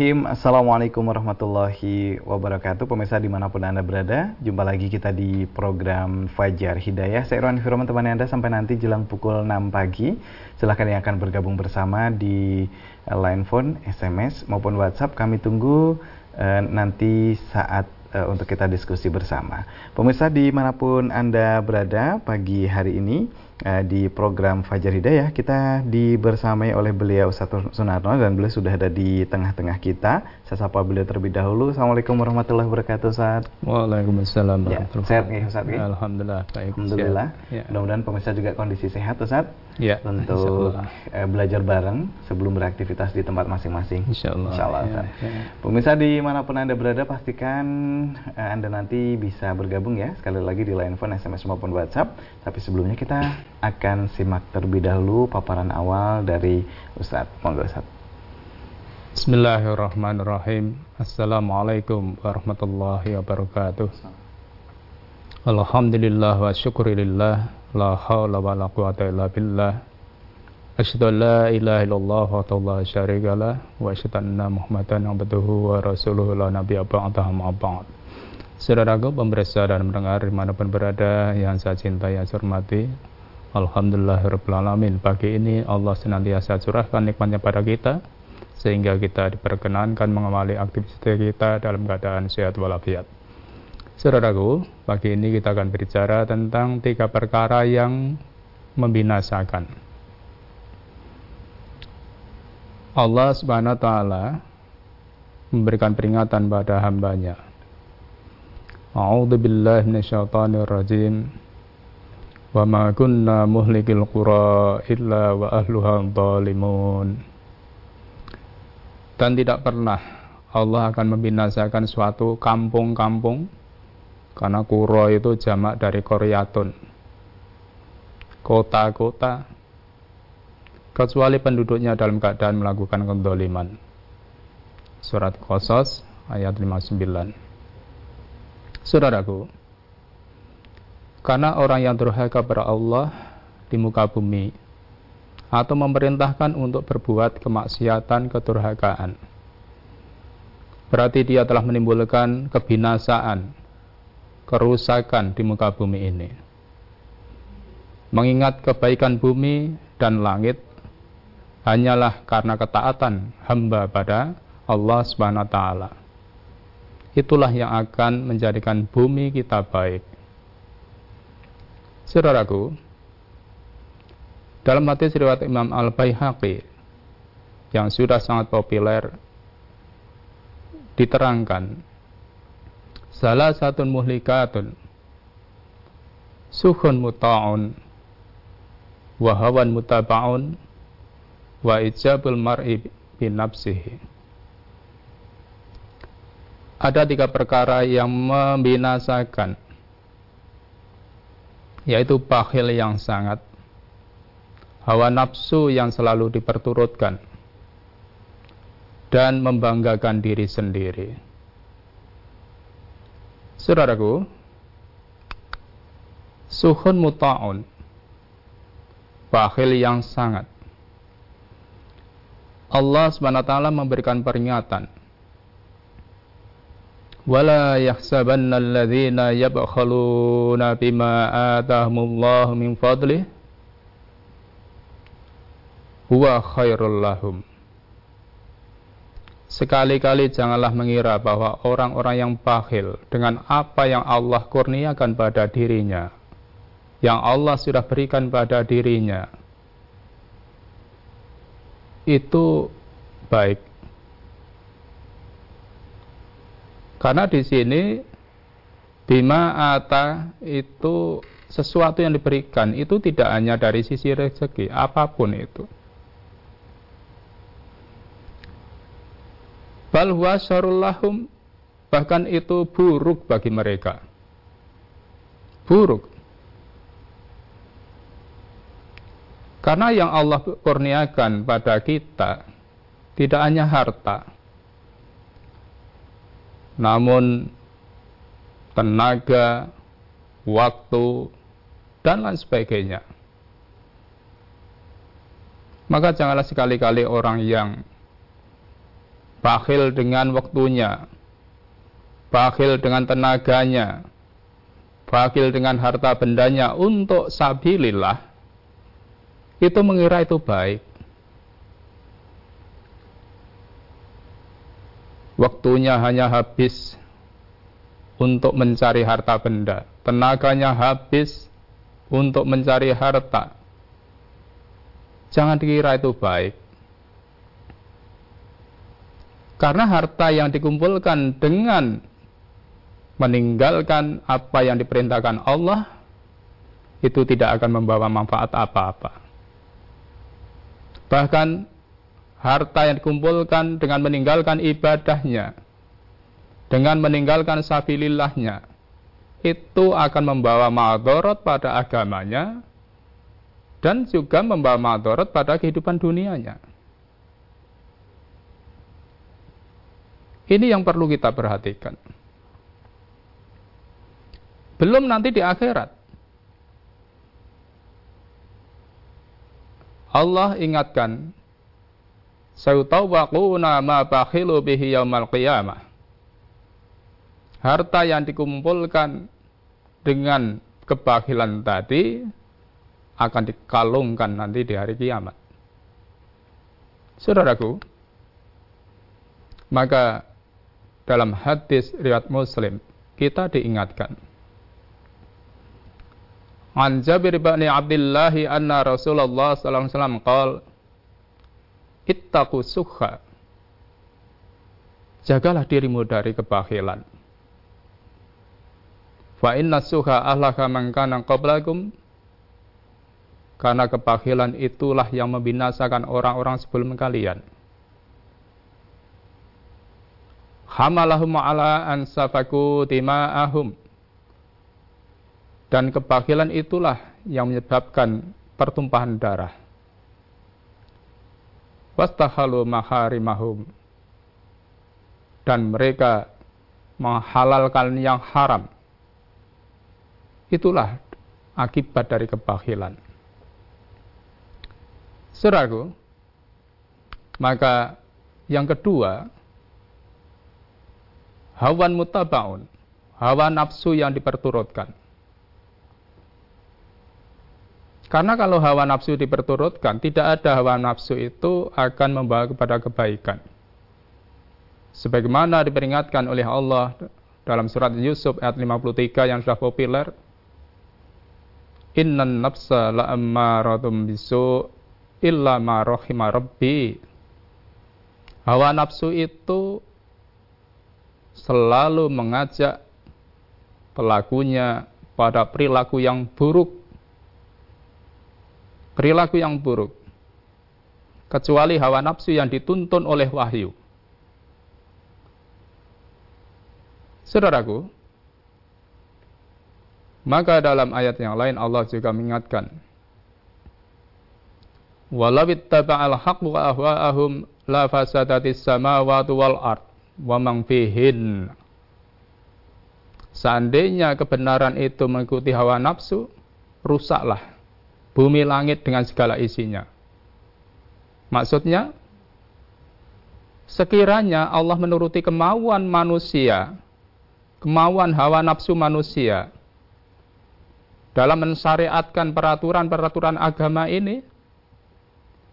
Bismillahirrahmanirrahim. Assalamualaikum warahmatullahi wabarakatuh. Pemirsa di mana pun Anda berada Jumpa lagi kita di program Fajar Hidayah. Saya Irwan Firman teman Anda sampai nanti jelang pukul 6 pagi. Silahkan yang akan bergabung bersama di uh, line phone, SMS maupun WhatsApp. Kami tunggu uh, nanti saat uh, untuk kita diskusi bersama. Pemirsa di mana pun Anda berada pagi hari ini uh, di program Fajar Hidayah kita dibersamai oleh beliau Ustaz Sunarno dan beliau sudah ada di tengah-tengah kita. Saya sapa beliau terlebih dahulu. Assalamualaikum warahmatullahi wabarakatuh Ustaz. Waalaikumsalam Ya, sehat nih Ustaz ya? Alhamdulillah baik. Alhamdulillah. Ya. Mudah-mudahan pemirsa juga kondisi sehat Ustaz. Ya, Untuk eh, belajar bareng sebelum beraktivitas di tempat masing-masing. Insyaallah. Insyaallah, Ya, Ustaz. ya. Pemirsa di mana pun Anda berada, pastikan eh, Anda nanti bisa bergabung ya, sekali lagi di line phone, SMS maupun WhatsApp. Tapi sebelumnya kita akan simak terlebih dahulu paparan awal dari Ustadz. Monggo Ustadz. Bismillahirrahmanirrahim. Assalamualaikum warahmatullahi wabarakatuh. Alhamdulillah wa syukurillah la haula wa la quwata illa billah. Asyhadu la ilaha illallah wa la syarika lah wa asyhadu anna Muhammadan abduhu wa rasuluhu la nabiyya ba'dahu ma. Saudaraku pemirsa dan mendengar di mana pun berada yang saya cintai saya hormati Alhamdulillahirrahmanirrahim Pagi ini Allah senantiasa curahkan nikmatnya pada kita Sehingga kita diperkenankan mengawali aktivitas kita dalam keadaan sehat walafiat Saudaraku, pagi ini kita akan berbicara tentang tiga perkara yang membinasakan Allah subhanahu wa ta'ala memberikan peringatan pada hambanya A'udzu billahi minasyaitonir rajim. Wa ma kunna muhlikil qura illa wa ahluha dhalimun. Dan tidak pernah Allah akan membinasakan suatu kampung-kampung karena kuro itu jamak dari koryatun. Kota-kota kecuali penduduknya dalam keadaan melakukan kedoliman. Surat Qasas ayat 59. Saudaraku, karena orang yang durhaka kepada Allah di muka bumi atau memerintahkan untuk berbuat kemaksiatan kedurhakaan, berarti dia telah menimbulkan kebinasaan, kerusakan di muka bumi ini. Mengingat kebaikan bumi dan langit hanyalah karena ketaatan hamba pada Allah Subhanahu wa taala itulah yang akan menjadikan bumi kita baik. Saudaraku, dalam hadis riwayat Imam Al-Baihaqi yang sudah sangat populer diterangkan salah satu muhlikatun suhun muta'un wa hawan mutaba'un wa ijabul mar'i binafsihi ada tiga perkara yang membinasakan yaitu bakhil yang sangat hawa nafsu yang selalu diperturutkan dan membanggakan diri sendiri saudaraku suhun muta'un bakhil yang sangat Allah SWT memberikan peringatan ولا يحسبن الذين يبخلون بما آتاهم الله من فضله huwa khairul lahum. Sekali-kali janganlah mengira bahwa orang-orang yang bakhil dengan apa yang Allah kurniakan pada dirinya, yang Allah sudah berikan pada dirinya, itu baik. Karena di sini bima ata itu sesuatu yang diberikan itu tidak hanya dari sisi rezeki, apa pun itu. Bal huwa lahum bahkan itu buruk bagi mereka. Buruk. Karena yang Allah kurniakan pada kita tidak hanya harta, namun tenaga, waktu, dan lain sebagainya. Maka janganlah sekali-kali orang yang bakhil dengan waktunya, bakhil dengan tenaganya, bakhil dengan harta bendanya untuk sabilillah, itu mengira itu baik. Waktunya hanya habis untuk mencari harta benda, tenaganya habis untuk mencari harta. Jangan dikira itu baik. Karena harta yang dikumpulkan dengan meninggalkan apa yang diperintahkan Allah itu tidak akan membawa manfaat apa-apa. Bahkan harta yang dikumpulkan dengan meninggalkan ibadahnya, dengan meninggalkan sabilillahnya, itu akan membawa madorot pada agamanya dan juga membawa madorot pada kehidupan dunianya. Ini yang perlu kita perhatikan. Belum nanti di akhirat. Allah ingatkan, Sautawakuna ma bakhilu bihi yaumal qiyamah. Harta yang dikumpulkan dengan kebahilan tadi akan dikalungkan nanti di hari kiamat. Saudaraku, maka dalam hadis riwayat Muslim kita diingatkan An Jabir bin Abdullah anna Rasulullah sallallahu alaihi wasallam qala Ittaqu sukha Jagalah dirimu dari kebakhilan. Fa inna sukha ahlaka man kana qablakum karena kebakhilan itulah yang membinasakan orang-orang sebelum kalian. Hamalahum ala an safaku tima'ahum. Dan kebakilan itulah yang menyebabkan pertumpahan darah. Wastahalu maharimahum. Dan mereka menghalalkan yang haram. Itulah akibat dari kebakilan. Seragu maka yang kedua hawan mutabaun, hawa nafsu yang diperturutkan. Karena kalau hawa nafsu diperturutkan, tidak ada hawa nafsu itu akan membawa kepada kebaikan. Sebagaimana diperingatkan oleh Allah dalam surat Yusuf ayat 53 yang sudah populer, Innan nafsa la'ammaradum bisu illa ma rahima rabbi. Hawa nafsu itu selalu mengajak pelakunya pada perilaku yang buruk. Perilaku yang buruk. Kecuali hawa nafsu yang dituntun oleh wahyu. Saudaraku, maka dalam ayat yang lain Allah juga mengingatkan, Walau ittaba'al ahwa'ahum la fasadatis samawati wal ard wamang fihin. Seandainya kebenaran itu mengikuti hawa nafsu, rusaklah bumi langit dengan segala isinya. Maksudnya, sekiranya Allah menuruti kemauan manusia, kemauan hawa nafsu manusia, dalam mensyariatkan peraturan-peraturan agama ini,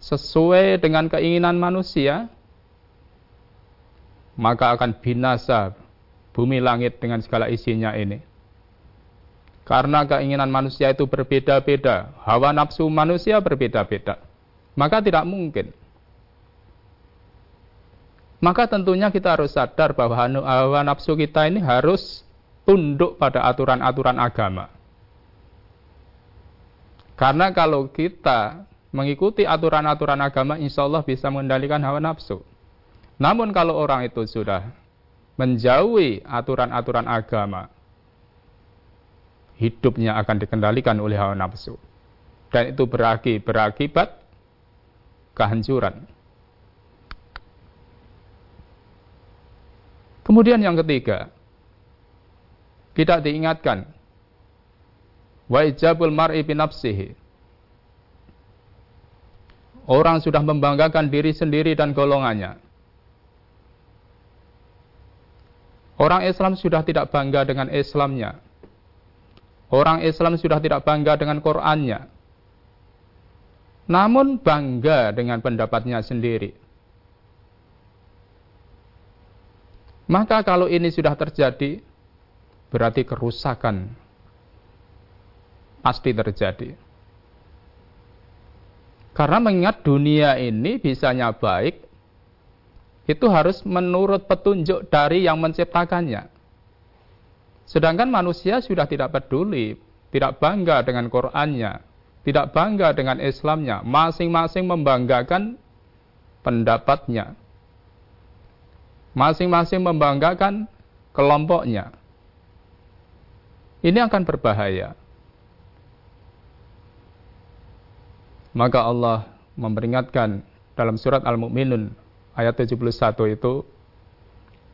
sesuai dengan keinginan manusia, maka akan binasa bumi langit dengan segala isinya ini. Karena keinginan manusia itu berbeda-beda, hawa nafsu manusia berbeda-beda, maka tidak mungkin. Maka tentunya kita harus sadar bahwa hawa nafsu kita ini harus tunduk pada aturan-aturan agama. Karena kalau kita mengikuti aturan-aturan agama, insya Allah bisa mengendalikan hawa nafsu. Namun kalau orang itu sudah menjauhi aturan-aturan agama, hidupnya akan dikendalikan oleh hawa nafsu. Dan itu beraki, berakibat kehancuran. Kemudian yang ketiga, kita diingatkan wa mar'i binafsihi. Orang sudah membanggakan diri sendiri dan golongannya Orang Islam sudah tidak bangga dengan Islamnya. Orang Islam sudah tidak bangga dengan Qurannya. Namun bangga dengan pendapatnya sendiri. Maka kalau ini sudah terjadi, berarti kerusakan pasti terjadi. Karena mengingat dunia ini bisanya baik, itu harus menurut petunjuk dari yang menciptakannya. Sedangkan manusia sudah tidak peduli, tidak bangga dengan Qur'annya, tidak bangga dengan Islamnya, masing-masing membanggakan pendapatnya. Masing-masing membanggakan kelompoknya. Ini akan berbahaya. Maka Allah memperingatkan dalam surat Al-Mu'minun ayat 71 itu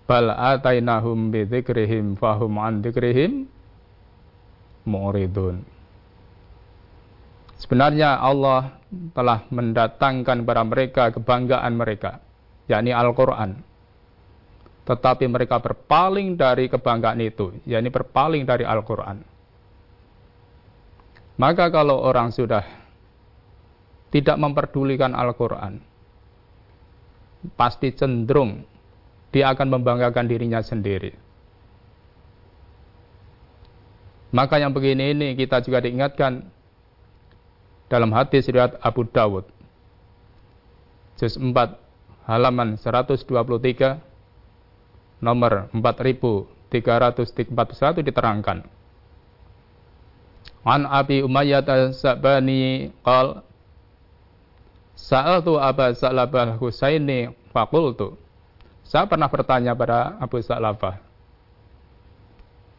bal atainahum bi dzikrihim fahum an dzikrihim muridun. Sebenarnya Allah telah mendatangkan kepada mereka kebanggaan mereka, yakni Al-Quran. Tetapi mereka berpaling dari kebanggaan itu, yakni berpaling dari Al-Quran. Maka kalau orang sudah tidak memperdulikan Al-Quran, pasti cenderung dia akan membanggakan dirinya sendiri. Maka yang begini ini kita juga diingatkan dalam hadis riwayat Abu Dawud. Juz 4 halaman 123 nomor 4341 diterangkan. An Abi Umayyah As-Sabani qal Sa'altu Aba Sa'labah Husaini faqultu. Saya pernah bertanya pada Abu Sa'labah.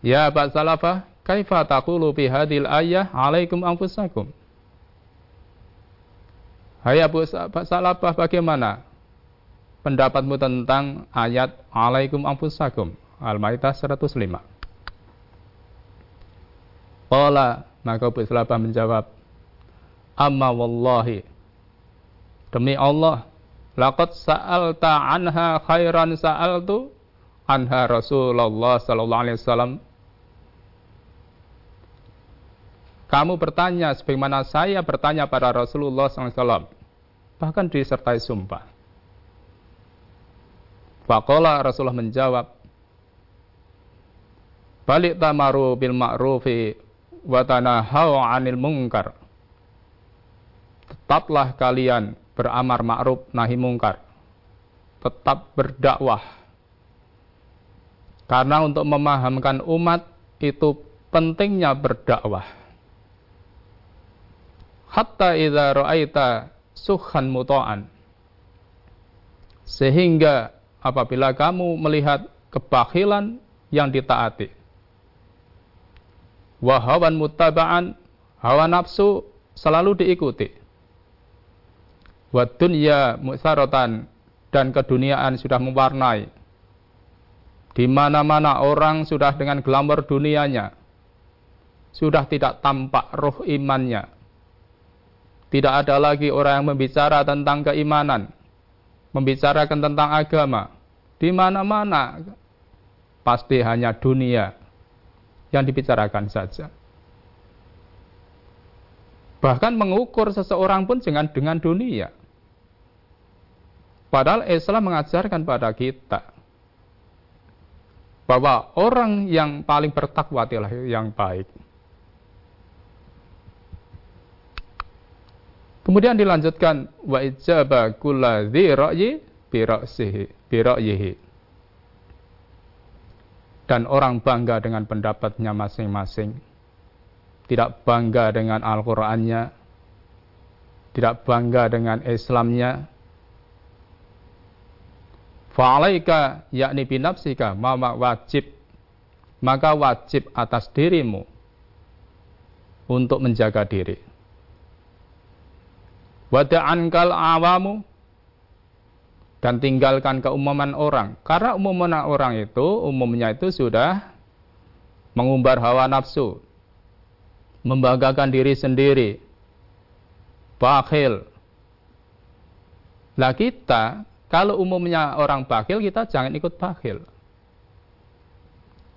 Ya Abu Sa'labah, kaifa taqulu bi hadil ayah alaikum anfusakum? Hai Abu Sa'labah, bagaimana pendapatmu tentang ayat alaikum anfusakum? Al-Maidah 105. Qala, maka Abu Sa'labah menjawab, Amma wallahi, Demi Allah, laqad sa'alta anha khairan sa'altu anha Rasulullah sallallahu alaihi wasallam. Kamu bertanya sebagaimana saya bertanya pada Rasulullah SAW. Bahkan disertai sumpah. Faqala Rasulullah menjawab, Balik tamaru bil ma'rufi wa tanahau 'anil munkar. Tetaplah kalian beramar ma'ruf nahi mungkar. Tetap berdakwah. Karena untuk memahamkan umat itu pentingnya berdakwah. Hatta idza ra'aita suhan muta'an. Sehingga apabila kamu melihat kebakhilan yang ditaati. Wahawan mutaba'an, hawa nafsu selalu diikuti wa dunya mu'saratan dan keduniaan sudah mewarnai. Di mana-mana orang sudah dengan glamor dunianya. Sudah tidak tampak roh imannya. Tidak ada lagi orang yang membicara tentang keimanan. Membicarakan tentang agama. Di mana-mana pasti hanya dunia yang dibicarakan saja. Bahkan mengukur seseorang pun dengan dengan dunia. Padahal Islam mengajarkan pada kita bahwa orang yang paling bertakwa adalah yang baik. Kemudian dilanjutkan wa ijaba kulladzi ra'yi bi ra'yihi. Dan orang bangga dengan pendapatnya masing-masing. Tidak bangga dengan Al-Qur'annya, tidak bangga dengan Islamnya, Fa'alaika yakni binafsika mama wajib maka wajib atas dirimu untuk menjaga diri. Wada'ankal awamu dan tinggalkan keumuman orang. Karena umuman orang itu umumnya itu sudah mengumbar hawa nafsu, membanggakan diri sendiri, bakhil. Lah kita kalau umumnya orang bakhil, kita jangan ikut bakhil.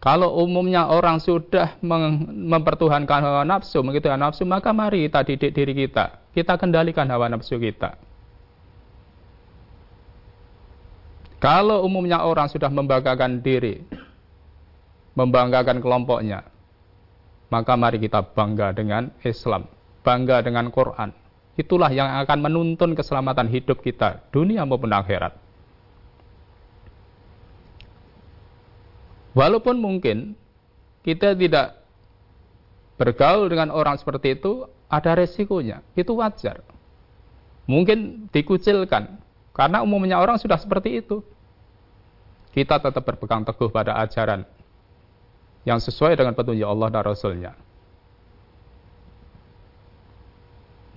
Kalau umumnya orang sudah mempertuhankan hawa nafsu, hawa nafsu, maka mari kita didik diri kita. Kita kendalikan hawa nafsu kita. Kalau umumnya orang sudah membanggakan diri, membanggakan kelompoknya, maka mari kita bangga dengan Islam, bangga dengan Quran. Itulah yang akan menuntun keselamatan hidup kita, dunia maupun akhirat. Walaupun mungkin kita tidak bergaul dengan orang seperti itu, ada resikonya. Itu wajar. Mungkin dikucilkan. Karena umumnya orang sudah seperti itu. Kita tetap berpegang teguh pada ajaran yang sesuai dengan petunjuk Allah dan Rasulnya.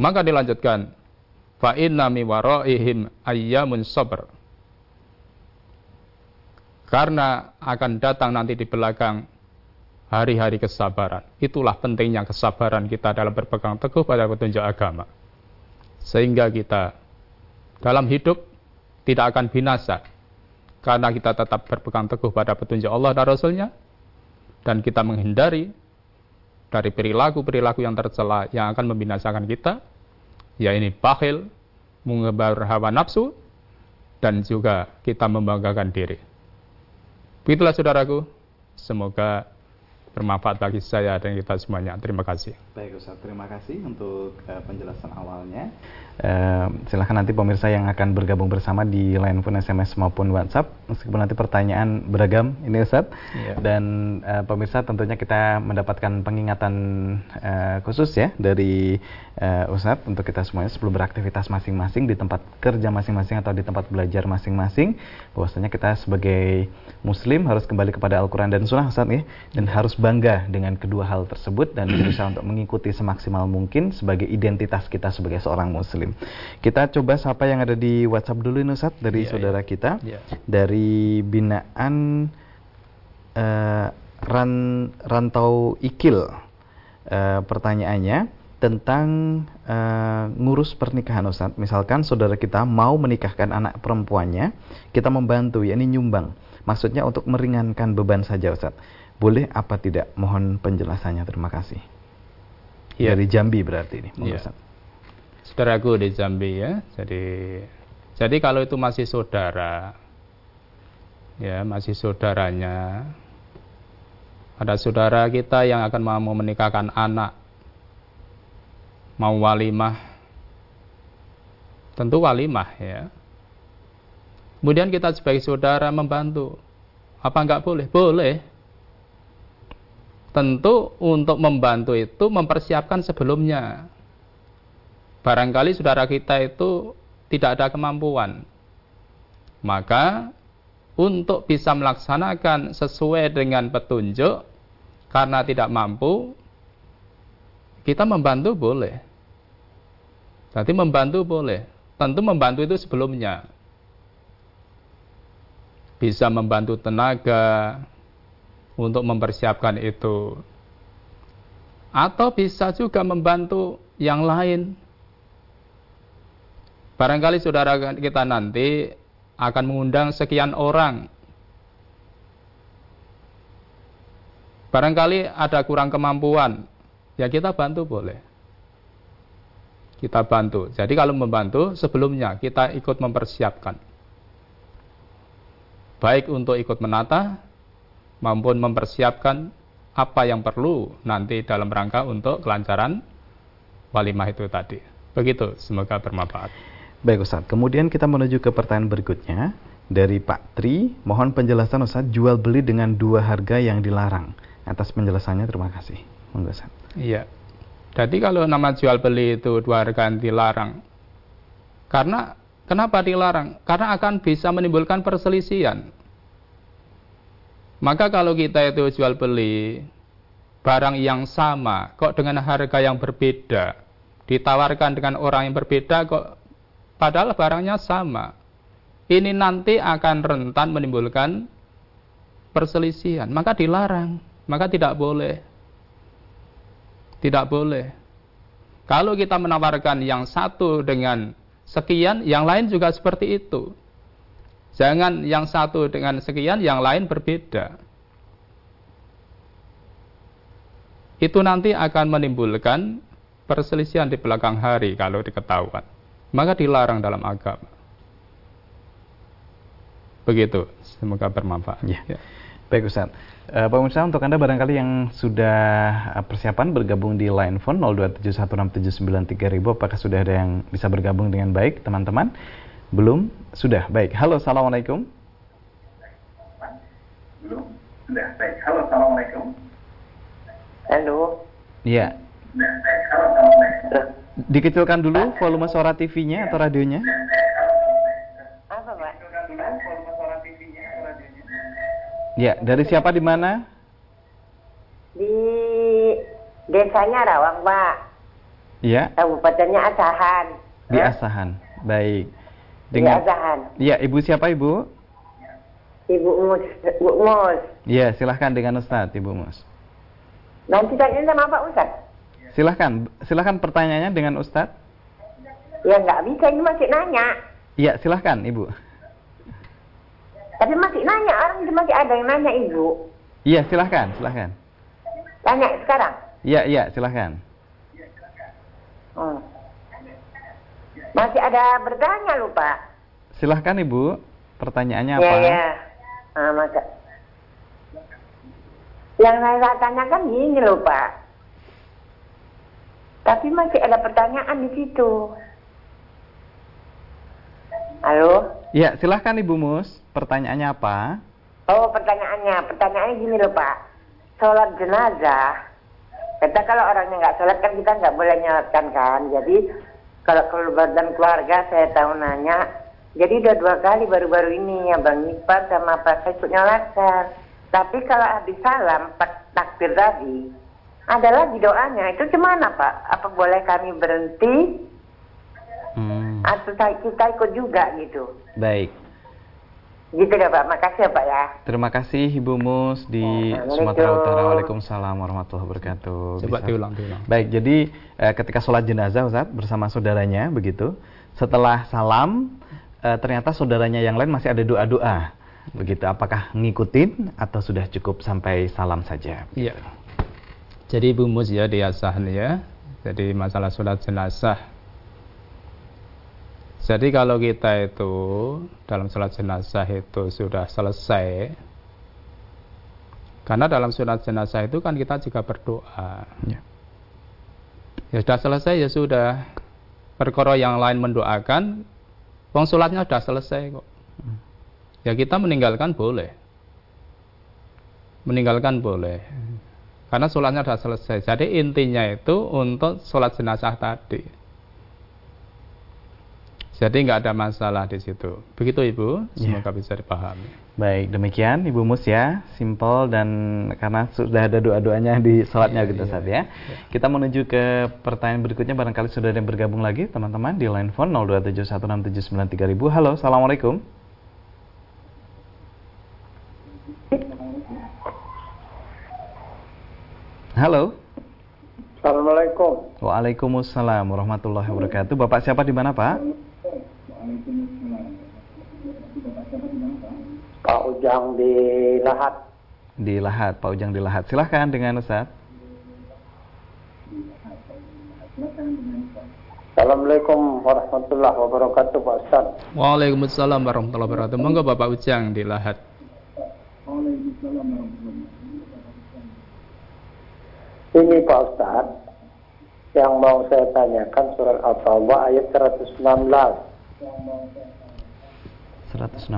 Maka dilanjutkan, fa inna mi waraihim ayyamun sabr karena akan datang nanti di belakang hari-hari kesabaran. Itulah pentingnya kesabaran kita dalam berpegang teguh pada petunjuk agama. Sehingga kita dalam hidup tidak akan binasa. Karena kita tetap berpegang teguh pada petunjuk Allah dan Rasulnya. Dan kita menghindari dari perilaku-perilaku yang tercela yang akan membinasakan kita. Ya ini bakhil, mengebar hawa nafsu, dan juga kita membanggakan diri. Begitulah saudaraku, semoga bermanfaat bagi saya dan kita semuanya. Terima kasih. Baik Ustaz, terima kasih untuk uh, penjelasan awalnya. Uh, silahkan nanti pemirsa yang akan bergabung bersama di line phone, SMS maupun WhatsApp. Meskipun nanti pertanyaan beragam ini Ustaz. Yeah. Dan uh, pemirsa tentunya kita mendapatkan pengingatan uh, khusus ya dari uh, Ustaz untuk kita semuanya sebelum beraktivitas masing-masing di tempat kerja masing-masing atau di tempat belajar masing-masing. Bahwasanya kita sebagai muslim harus kembali kepada Al-Quran dan Sunnah Ustaz ya. Dan harus bangga dengan kedua hal tersebut dan berusaha untuk mengikuti semaksimal mungkin sebagai identitas kita sebagai seorang muslim. Kita coba siapa yang ada di WhatsApp dulu Nusat dari yeah, saudara yeah. kita yeah. dari binaan uh, ran, rantau ikil. Uh, pertanyaannya tentang uh, ngurus pernikahan Ustaz. Misalkan saudara kita mau menikahkan anak perempuannya, kita membantu yakni nyumbang. Maksudnya untuk meringankan beban saja Ustaz. Boleh apa tidak? Mohon penjelasannya. Terima kasih. Ya. Dari Jambi berarti ini. Ya saudaraku di Jambi ya. Jadi jadi kalau itu masih saudara ya, masih saudaranya ada saudara kita yang akan mau menikahkan anak mau walimah tentu walimah ya kemudian kita sebagai saudara membantu apa enggak boleh boleh tentu untuk membantu itu mempersiapkan sebelumnya barangkali saudara kita itu tidak ada kemampuan. Maka untuk bisa melaksanakan sesuai dengan petunjuk karena tidak mampu kita membantu boleh. Nanti membantu boleh. Tentu membantu itu sebelumnya. Bisa membantu tenaga untuk mempersiapkan itu. Atau bisa juga membantu yang lain Barangkali saudara kita nanti akan mengundang sekian orang. Barangkali ada kurang kemampuan, ya kita bantu boleh. Kita bantu. Jadi kalau membantu sebelumnya kita ikut mempersiapkan. Baik untuk ikut menata maupun mempersiapkan apa yang perlu nanti dalam rangka untuk kelancaran walimah itu tadi. Begitu, semoga bermanfaat. Baik Ustaz, kemudian kita menuju ke pertanyaan berikutnya dari Pak Tri. Mohon penjelasan Ustaz, jual beli dengan dua harga yang dilarang. Atas penjelasannya terima kasih. Monggo Ustaz. Iya. Jadi kalau nama jual beli itu dua harga yang dilarang. Karena kenapa dilarang? Karena akan bisa menimbulkan perselisihan. Maka kalau kita itu jual beli barang yang sama kok dengan harga yang berbeda ditawarkan dengan orang yang berbeda kok Padahal barangnya sama. Ini nanti akan rentan menimbulkan perselisihan. Maka dilarang. Maka tidak boleh. Tidak boleh. Kalau kita menawarkan yang satu dengan sekian, yang lain juga seperti itu. Jangan yang satu dengan sekian, yang lain berbeda. itu nanti akan menimbulkan perselisihan di belakang hari kalau diketahuan. Maka dilarang dalam agama. Begitu, semoga bermanfaat. Ya. ya. Baik Ustaz. Uh, Musa, untuk Anda barangkali yang sudah eh, persiapan bergabung di line phone 02716793000, apakah sudah ada yang bisa bergabung dengan baik, teman-teman? Belum? Sudah. Baik. Halo, Assalamualaikum. Belum? Sudah. Baik. Halo, Assalamualaikum. Halo. Iya. Dikecilkan dulu volume suara TV-nya atau radionya. Apa, Pak? Ya, dari siapa di mana? Di desanya Rawang, Pak. Iya. Kabupatennya Asahan. Di Asahan. Baik. Dengan... Iya, Ibu siapa, Ibu? Ibu Mus. Ibu Mus. Iya, silahkan dengan Ustadz, Ibu Mus. Nanti tanya sama Pak Ustadz. Silahkan, silahkan pertanyaannya dengan Ustadz. Ya nggak bisa, ini masih nanya. Iya, silahkan Ibu. Tapi masih nanya, orang itu masih ada yang nanya ibu. Iya, silahkan, silahkan. Tanya sekarang? Iya, iya, silahkan. Hmm. Masih ada bertanya lupa. Silahkan ibu, pertanyaannya apa? Iya, iya. Nah, maka. Yang saya tanyakan gini loh Pak. Tapi masih ada pertanyaan di situ. Halo? Ya, silahkan Ibu Mus. Pertanyaannya apa? Oh, pertanyaannya. Pertanyaannya gini loh Pak. Sholat jenazah. Kita kalau orangnya nggak sholat kan kita nggak boleh nyolatkan kan. Jadi kalau keluarga keluarga saya tahu nanya. Jadi udah dua kali baru-baru ini ya Bang Iqbal sama Pak saya ikut nyolatkan. Tapi kalau habis salam, takbir tadi, ada lagi doanya. Itu gimana Pak? Apa boleh kami berhenti Hmm. Atau kita ikut juga gitu. Baik. Gitu ya Pak, makasih ya Pak ya. Terima kasih Ibu Mus di Sumatera Utara. Waalaikumsalam warahmatullahi wabarakatuh. Coba diulang, diulang. Baik, jadi eh, ketika sholat jenazah Ustaz bersama saudaranya begitu, setelah salam eh, ternyata saudaranya yang lain masih ada doa-doa. Begitu, apakah ngikutin atau sudah cukup sampai salam saja? Iya. Jadi Ibu Mus ya diasahan ya. Jadi masalah sholat jenazah jadi kalau kita itu dalam sholat jenazah itu sudah selesai, karena dalam sholat jenazah itu kan kita juga berdoa. Ya, ya sudah selesai ya sudah. Perkara yang lain mendoakan, wong sholatnya sudah selesai kok. Ya kita meninggalkan boleh. Meninggalkan boleh. Karena sholatnya sudah selesai. Jadi intinya itu untuk sholat jenazah tadi. Jadi nggak ada masalah di situ. Begitu Ibu, semoga yeah. bisa dipahami. Baik, demikian Ibu Mus ya, simple dan karena sudah ada doa-doanya di sholatnya yeah, gitu yeah, saat ya. Yeah. Kita menuju ke pertanyaan berikutnya, barangkali sudah ada yang bergabung lagi teman-teman di line phone 02716793000. Halo, Assalamualaikum. Halo. Assalamualaikum. Waalaikumsalam warahmatullahi wabarakatuh. Bapak siapa di mana Pak? Pak Ujang di Lahat. Di Lahat, Pak Ujang di Lahat. Silahkan dengan Ustaz. Assalamualaikum warahmatullahi wabarakatuh Pak Ustaz. Waalaikumsalam warahmatullahi wabarakatuh. Monggo Bapak Ujang di Lahat. Ini Pak Ustaz, yang mau saya tanyakan surat Al-Tawbah ayat 116. 116.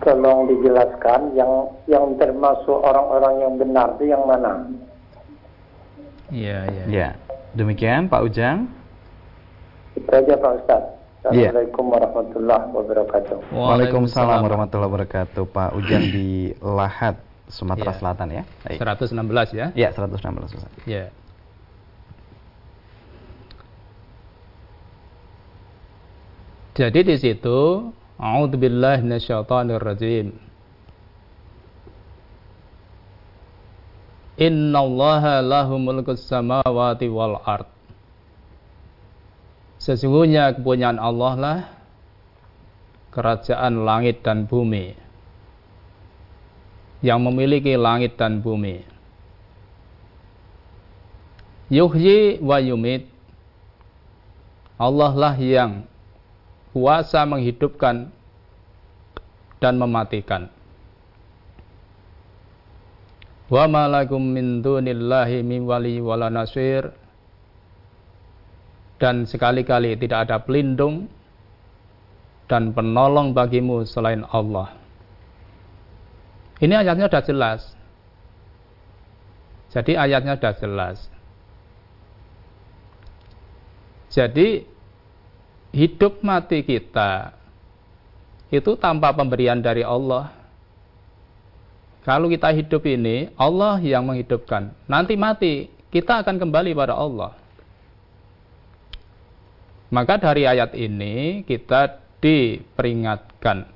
Tolong dijelaskan yang yang termasuk orang-orang yang benar itu yang mana? Iya, iya. Ya. Demikian Pak Ujang. Itu aja Pak Ustaz. Iya. Assalamualaikum ya. warahmatullahi wabarakatuh. Waalaikumsalam warahmatullahi wabarakatuh. Pak Ujang di Lahat, Sumatera ya. Selatan ya. Baik. 116 ya? Iya, 116 Ustaz. Iya. Jadi di situ A'udzubillahi minasyaitonirrajim. Innallaha lahu mulkus samawati wal ard. Sesungguhnya kepunyaan Allah lah kerajaan langit dan bumi. Yang memiliki langit dan bumi. Yuhyi wa yumit. Allah lah yang kuasa menghidupkan dan mematikan. Wa malakum min dunillahi min wali wala nasir. Dan sekali-kali tidak ada pelindung dan penolong bagimu selain Allah. Ini ayatnya sudah jelas. Jadi ayatnya sudah jelas. Jadi hidup mati kita itu tanpa pemberian dari Allah. Kalau kita hidup ini, Allah yang menghidupkan. Nanti mati, kita akan kembali pada Allah. Maka dari ayat ini kita diperingatkan.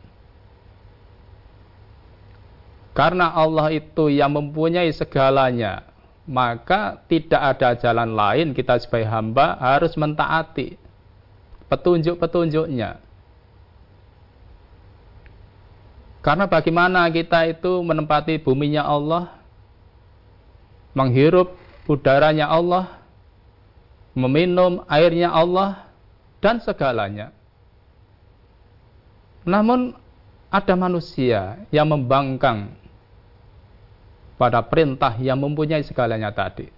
Karena Allah itu yang mempunyai segalanya, maka tidak ada jalan lain kita sebagai hamba harus mentaati petunjuk-petunjuknya. Karena bagaimana kita itu menempati buminya Allah, menghirup udaranya Allah, meminum airnya Allah, dan segalanya. Namun ada manusia yang membangkang pada perintah yang mempunyai segalanya tadi.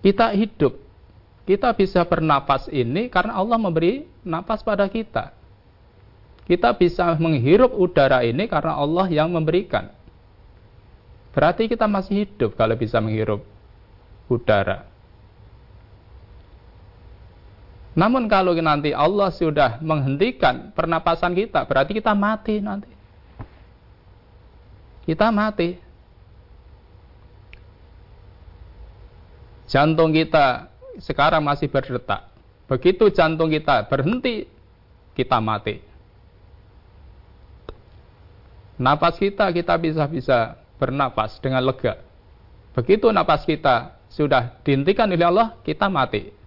Kita hidup, kita bisa bernapas ini karena Allah memberi napas pada kita. Kita bisa menghirup udara ini karena Allah yang memberikan. Berarti kita masih hidup kalau bisa menghirup udara. Namun kalau nanti Allah sudah menghentikan pernapasan kita, berarti kita mati nanti. Kita mati. Jantung kita sekarang masih berdetak. Begitu jantung kita berhenti, kita mati. Napas kita, kita bisa-bisa bernapas dengan lega. Begitu napas kita sudah dihentikan oleh Allah, kita mati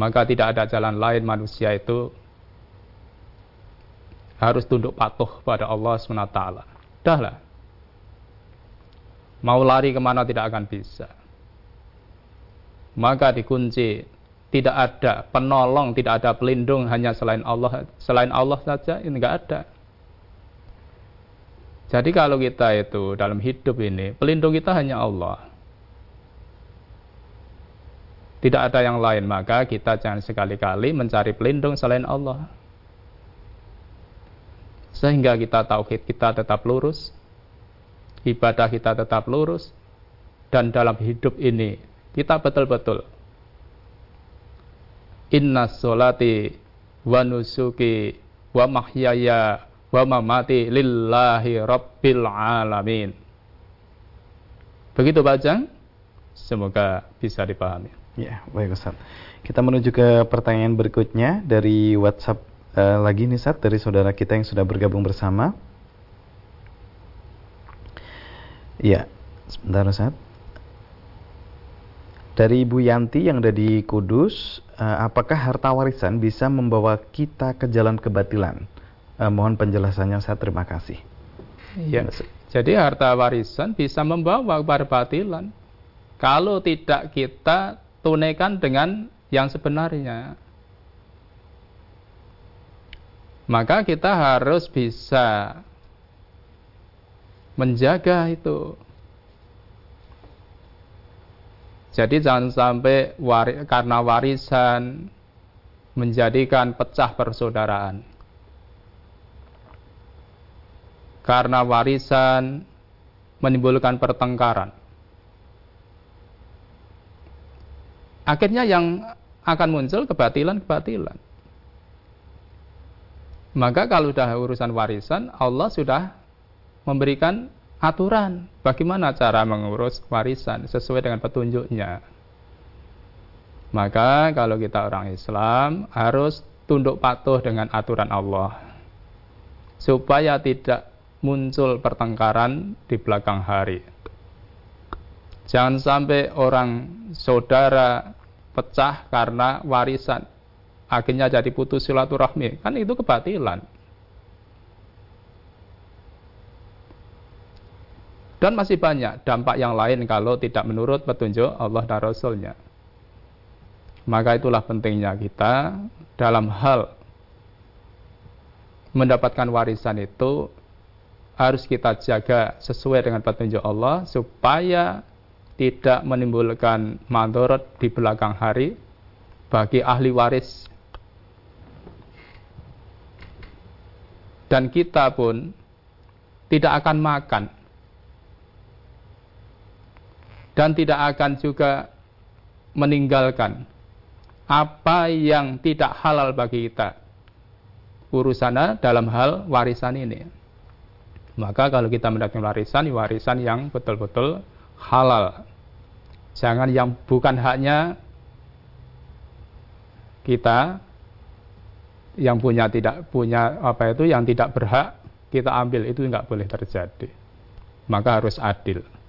maka tidak ada jalan lain manusia itu harus tunduk patuh pada Allah SWT. Dahlah. Mau lari ke mana tidak akan bisa. Maka dikunci. Tidak ada penolong, tidak ada pelindung hanya selain Allah. Selain Allah saja ini enggak ada. Jadi kalau kita itu dalam hidup ini, pelindung kita hanya Allah tidak ada yang lain, maka kita jangan sekali-kali mencari pelindung selain Allah. Sehingga kita tauhid kita tetap lurus, ibadah kita tetap lurus, dan dalam hidup ini kita betul-betul inna solati wa nusuki wa mahyaya wa mamati lillahi rabbil alamin. Begitu bacaan, semoga bisa dipahami. Ya, baik Ustaz. Kita menuju ke pertanyaan berikutnya dari WhatsApp uh, lagi nih Ustaz dari saudara kita yang sudah bergabung bersama. Ya, sebentar Ustaz. Dari Ibu Yanti yang ada di Kudus, uh, apakah harta warisan bisa membawa kita ke jalan kebatilan? Uh, mohon penjelasannya Ustaz, terima kasih. Ya, jadi harta warisan bisa membawa kepada batilan. Kalau tidak kita tunaikan dengan yang sebenarnya. Maka kita harus bisa menjaga itu. Jadi jangan sampai wari, karena warisan menjadikan pecah persaudaraan. Karena warisan menimbulkan pertengkaran. akhirnya yang akan muncul kebatilan-kebatilan. Maka kalau sudah urusan warisan, Allah sudah memberikan aturan bagaimana cara mengurus warisan sesuai dengan petunjuknya. Maka kalau kita orang Islam harus tunduk patuh dengan aturan Allah supaya tidak muncul pertengkaran di belakang hari. Jangan sampai orang saudara pecah karena warisan. Akhirnya jadi putus silaturahmi. Kan itu kebatilan. Dan masih banyak dampak yang lain kalau tidak menurut petunjuk Allah dan Rasulnya. Maka itulah pentingnya kita dalam hal mendapatkan warisan itu harus kita jaga sesuai dengan petunjuk Allah supaya tidak menimbulkan mandorot di belakang hari bagi ahli waris dan kita pun tidak akan makan dan tidak akan juga meninggalkan apa yang tidak halal bagi kita urusannya dalam hal warisan ini. Maka kalau kita mendapatkan warisan, warisan yang betul-betul halal. Jangan yang bukan haknya kita yang punya tidak punya apa itu yang tidak berhak kita ambil itu nggak boleh terjadi. Maka harus adil.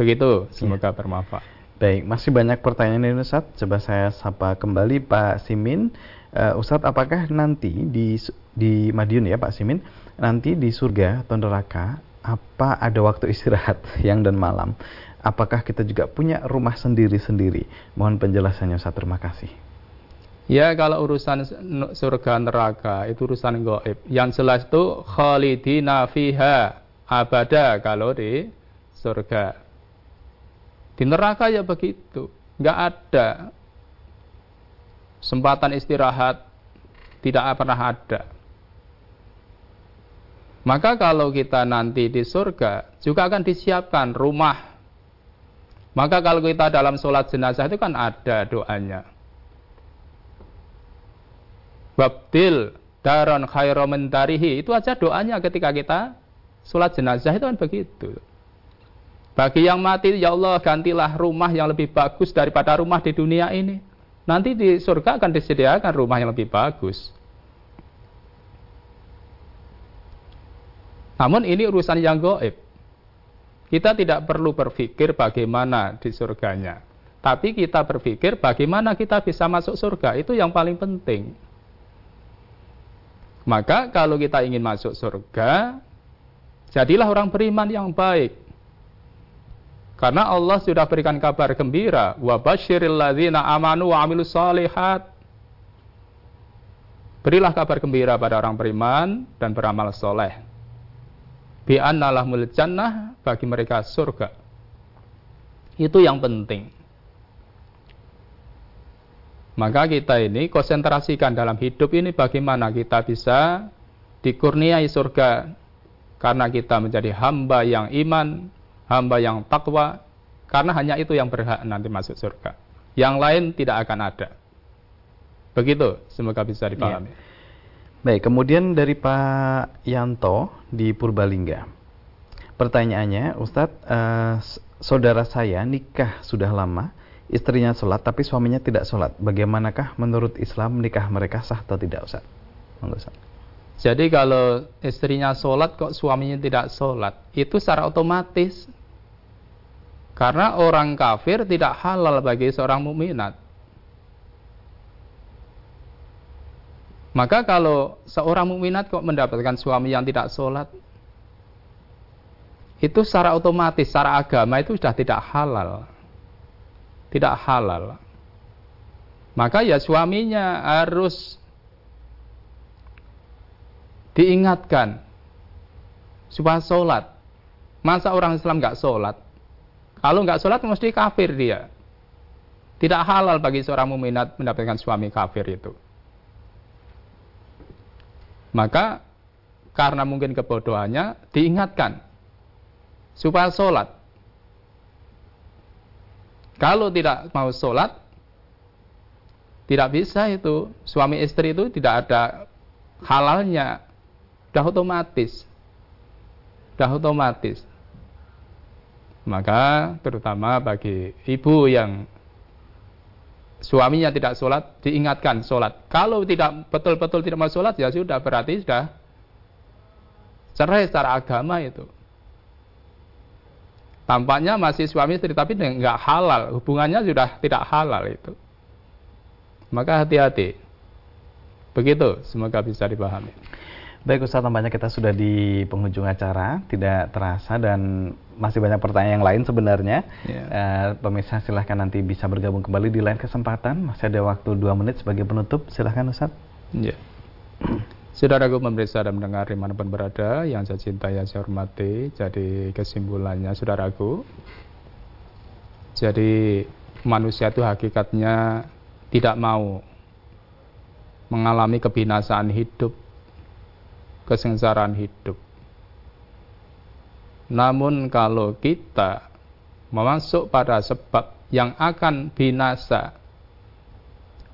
Begitu, semoga ya. bermanfaat. Baik, masih banyak pertanyaan ini Ustaz. Coba saya sapa kembali Pak Simin. Uh, Ustadz, apakah nanti di di Madiun ya Pak Simin, nanti di surga atau neraka apa ada waktu istirahat siang dan malam? Apakah kita juga punya rumah sendiri-sendiri? Mohon penjelasannya Ustaz. Terima kasih. Ya kalau urusan surga neraka itu urusan goib. Yang jelas itu khalidina fiha abada kalau di surga. Di neraka ya begitu, nggak ada sempatan istirahat, tidak pernah ada. Maka kalau kita nanti di surga juga akan disiapkan rumah. Maka kalau kita dalam sholat jenazah itu kan ada doanya. Babdil daron khairomentarihi itu aja doanya ketika kita sholat jenazah itu kan begitu. Bagi yang mati, ya Allah gantilah rumah yang lebih bagus daripada rumah di dunia ini. Nanti di surga akan disediakan rumah yang lebih bagus. Namun ini urusan yang goib. Kita tidak perlu berpikir bagaimana di surganya. Tapi kita berpikir bagaimana kita bisa masuk surga. Itu yang paling penting. Maka kalau kita ingin masuk surga, jadilah orang beriman yang baik. Karena Allah sudah berikan kabar gembira, wa basyiril ladzina amanu wa amilus solihat. Berilah kabar gembira pada orang beriman dan beramal soleh. Bi annalahmul jannah bagi mereka surga. Itu yang penting. Maka kita ini konsentrasikan dalam hidup ini bagaimana kita bisa dikurniai surga karena kita menjadi hamba yang iman, hamba yang takwa, karena hanya itu yang berhak nanti masuk surga. Yang lain tidak akan ada. Begitu, semoga bisa dipahami. Ya. Baik, kemudian dari Pak Yanto di Purbalingga. Pertanyaannya, Ustadz, uh, saudara saya nikah sudah lama, istrinya sholat tapi suaminya tidak sholat. Bagaimanakah menurut Islam nikah mereka sah atau tidak, Ustadz? Ustaz. Jadi kalau istrinya sholat kok suaminya tidak sholat, itu secara otomatis karena orang kafir tidak halal bagi seorang mukminat. Maka kalau seorang mukminat kok mendapatkan suami yang tidak sholat, itu secara otomatis, secara agama itu sudah tidak halal. Tidak halal. Maka ya suaminya harus diingatkan supaya sholat. Masa orang Islam nggak sholat? Kalau nggak sholat mesti kafir dia. Tidak halal bagi seorang muminat mendapatkan suami kafir itu. Maka karena mungkin kebodohannya diingatkan supaya sholat. Kalau tidak mau sholat, tidak bisa itu suami istri itu tidak ada halalnya, sudah otomatis, sudah otomatis. Maka terutama bagi ibu yang suaminya tidak sholat, diingatkan sholat. Kalau tidak betul-betul tidak mau sholat, ya sudah berarti sudah cerai secara agama itu. Tampaknya masih suami istri, tapi nggak halal. Hubungannya sudah tidak halal itu. Maka hati-hati. Begitu, semoga bisa dipahami. Baik Ustaz, tampaknya kita sudah di penghujung acara, tidak terasa dan masih banyak pertanyaan yang lain sebenarnya. Yeah. Ya. Uh, pemirsa silahkan nanti bisa bergabung kembali di lain kesempatan. Masih ada waktu dua menit sebagai penutup. Silahkan Ustaz. Yeah. Saudaraku pemirsa dan mendengar di mana pun berada, yang saya cintai, yang saya hormati. Jadi kesimpulannya saudaraku, jadi manusia itu hakikatnya tidak mau mengalami kebinasaan hidup kesengsaraan hidup. Namun kalau kita memasuk pada sebab yang akan binasa,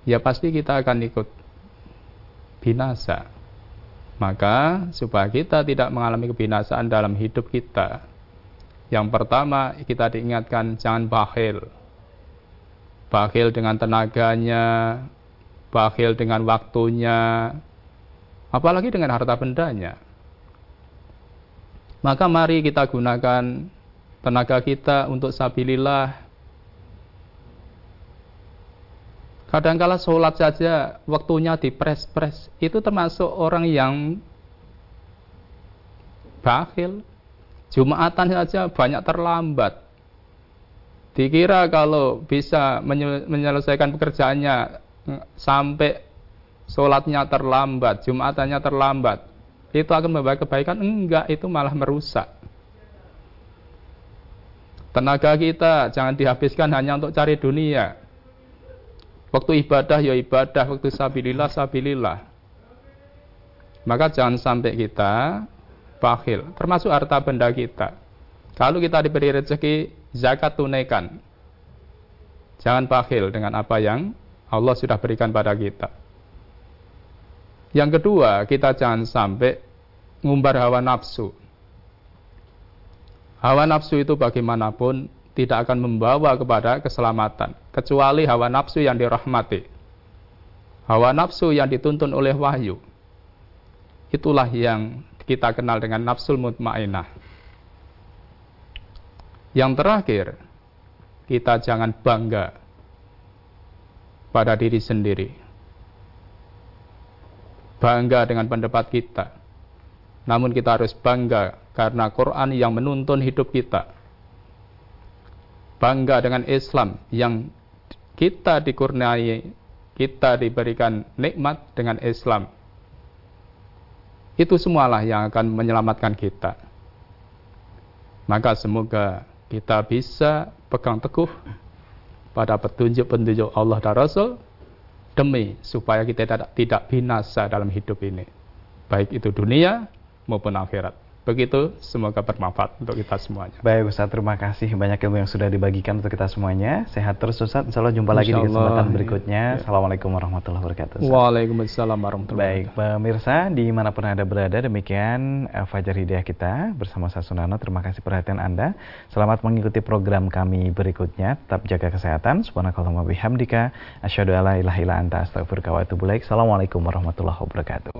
ya pasti kita akan ikut binasa. Maka supaya kita tidak mengalami kebinasaan dalam hidup kita, yang pertama kita diingatkan jangan bakhil. Bakhil dengan tenaganya, bakhil dengan waktunya, apalagi dengan harta bendanya. Maka mari kita gunakan tenaga kita untuk sabilillah. Kadangkala sholat saja waktunya dipres-pres, itu termasuk orang yang bakhil. Jumatan saja banyak terlambat. Dikira kalau bisa menyelesaikan pekerjaannya sampai sholatnya terlambat, jumatannya terlambat, itu akan membawa kebaikan? Enggak, itu malah merusak. Tenaga kita jangan dihabiskan hanya untuk cari dunia. Waktu ibadah ya ibadah, waktu sabilillah sabilillah. Maka jangan sampai kita bakhil, termasuk harta benda kita. Kalau kita diberi rezeki, zakat tunaikan. Jangan bakhil dengan apa yang Allah sudah berikan pada kita. Yang kedua, kita jangan sampai ngumbar hawa nafsu. Hawa nafsu itu bagaimanapun tidak akan membawa kepada keselamatan, kecuali hawa nafsu yang dirahmati. Hawa nafsu yang dituntun oleh wahyu. Itulah yang kita kenal dengan nafsul mutmainah. Yang terakhir, kita jangan bangga pada diri sendiri bangga dengan pendapat kita. Namun kita harus bangga karena Quran yang menuntun hidup kita. Bangga dengan Islam yang kita dikurniai, kita diberikan nikmat dengan Islam. Itu semualah yang akan menyelamatkan kita. Maka semoga kita bisa pegang teguh pada petunjuk-petunjuk Allah dan Rasul demi supaya kita tidak, binasa dalam hidup ini. Baik itu dunia maupun akhirat. Begitu, semoga bermanfaat untuk kita semuanya. Baik Ustaz, terima kasih banyak ilmu yang sudah dibagikan untuk kita semuanya. Sehat terus Ustaz, insya Allah jumpa insya lagi di kesempatan berikutnya. Ya. Assalamualaikum warahmatullahi wabarakatuh. Ustaz. Waalaikumsalam warahmatullahi wabarakatuh. Baik, pemirsa, di mana pun Anda berada, demikian uh, Fajar Hidayah kita bersama saya Sunano. Terima kasih perhatian Anda. Selamat mengikuti program kami berikutnya. Tetap jaga kesehatan. Subhanakallah bihamdika. Asyadu ala ilaha ila anta astagfirullah wa Assalamualaikum warahmatullahi wabarakatuh.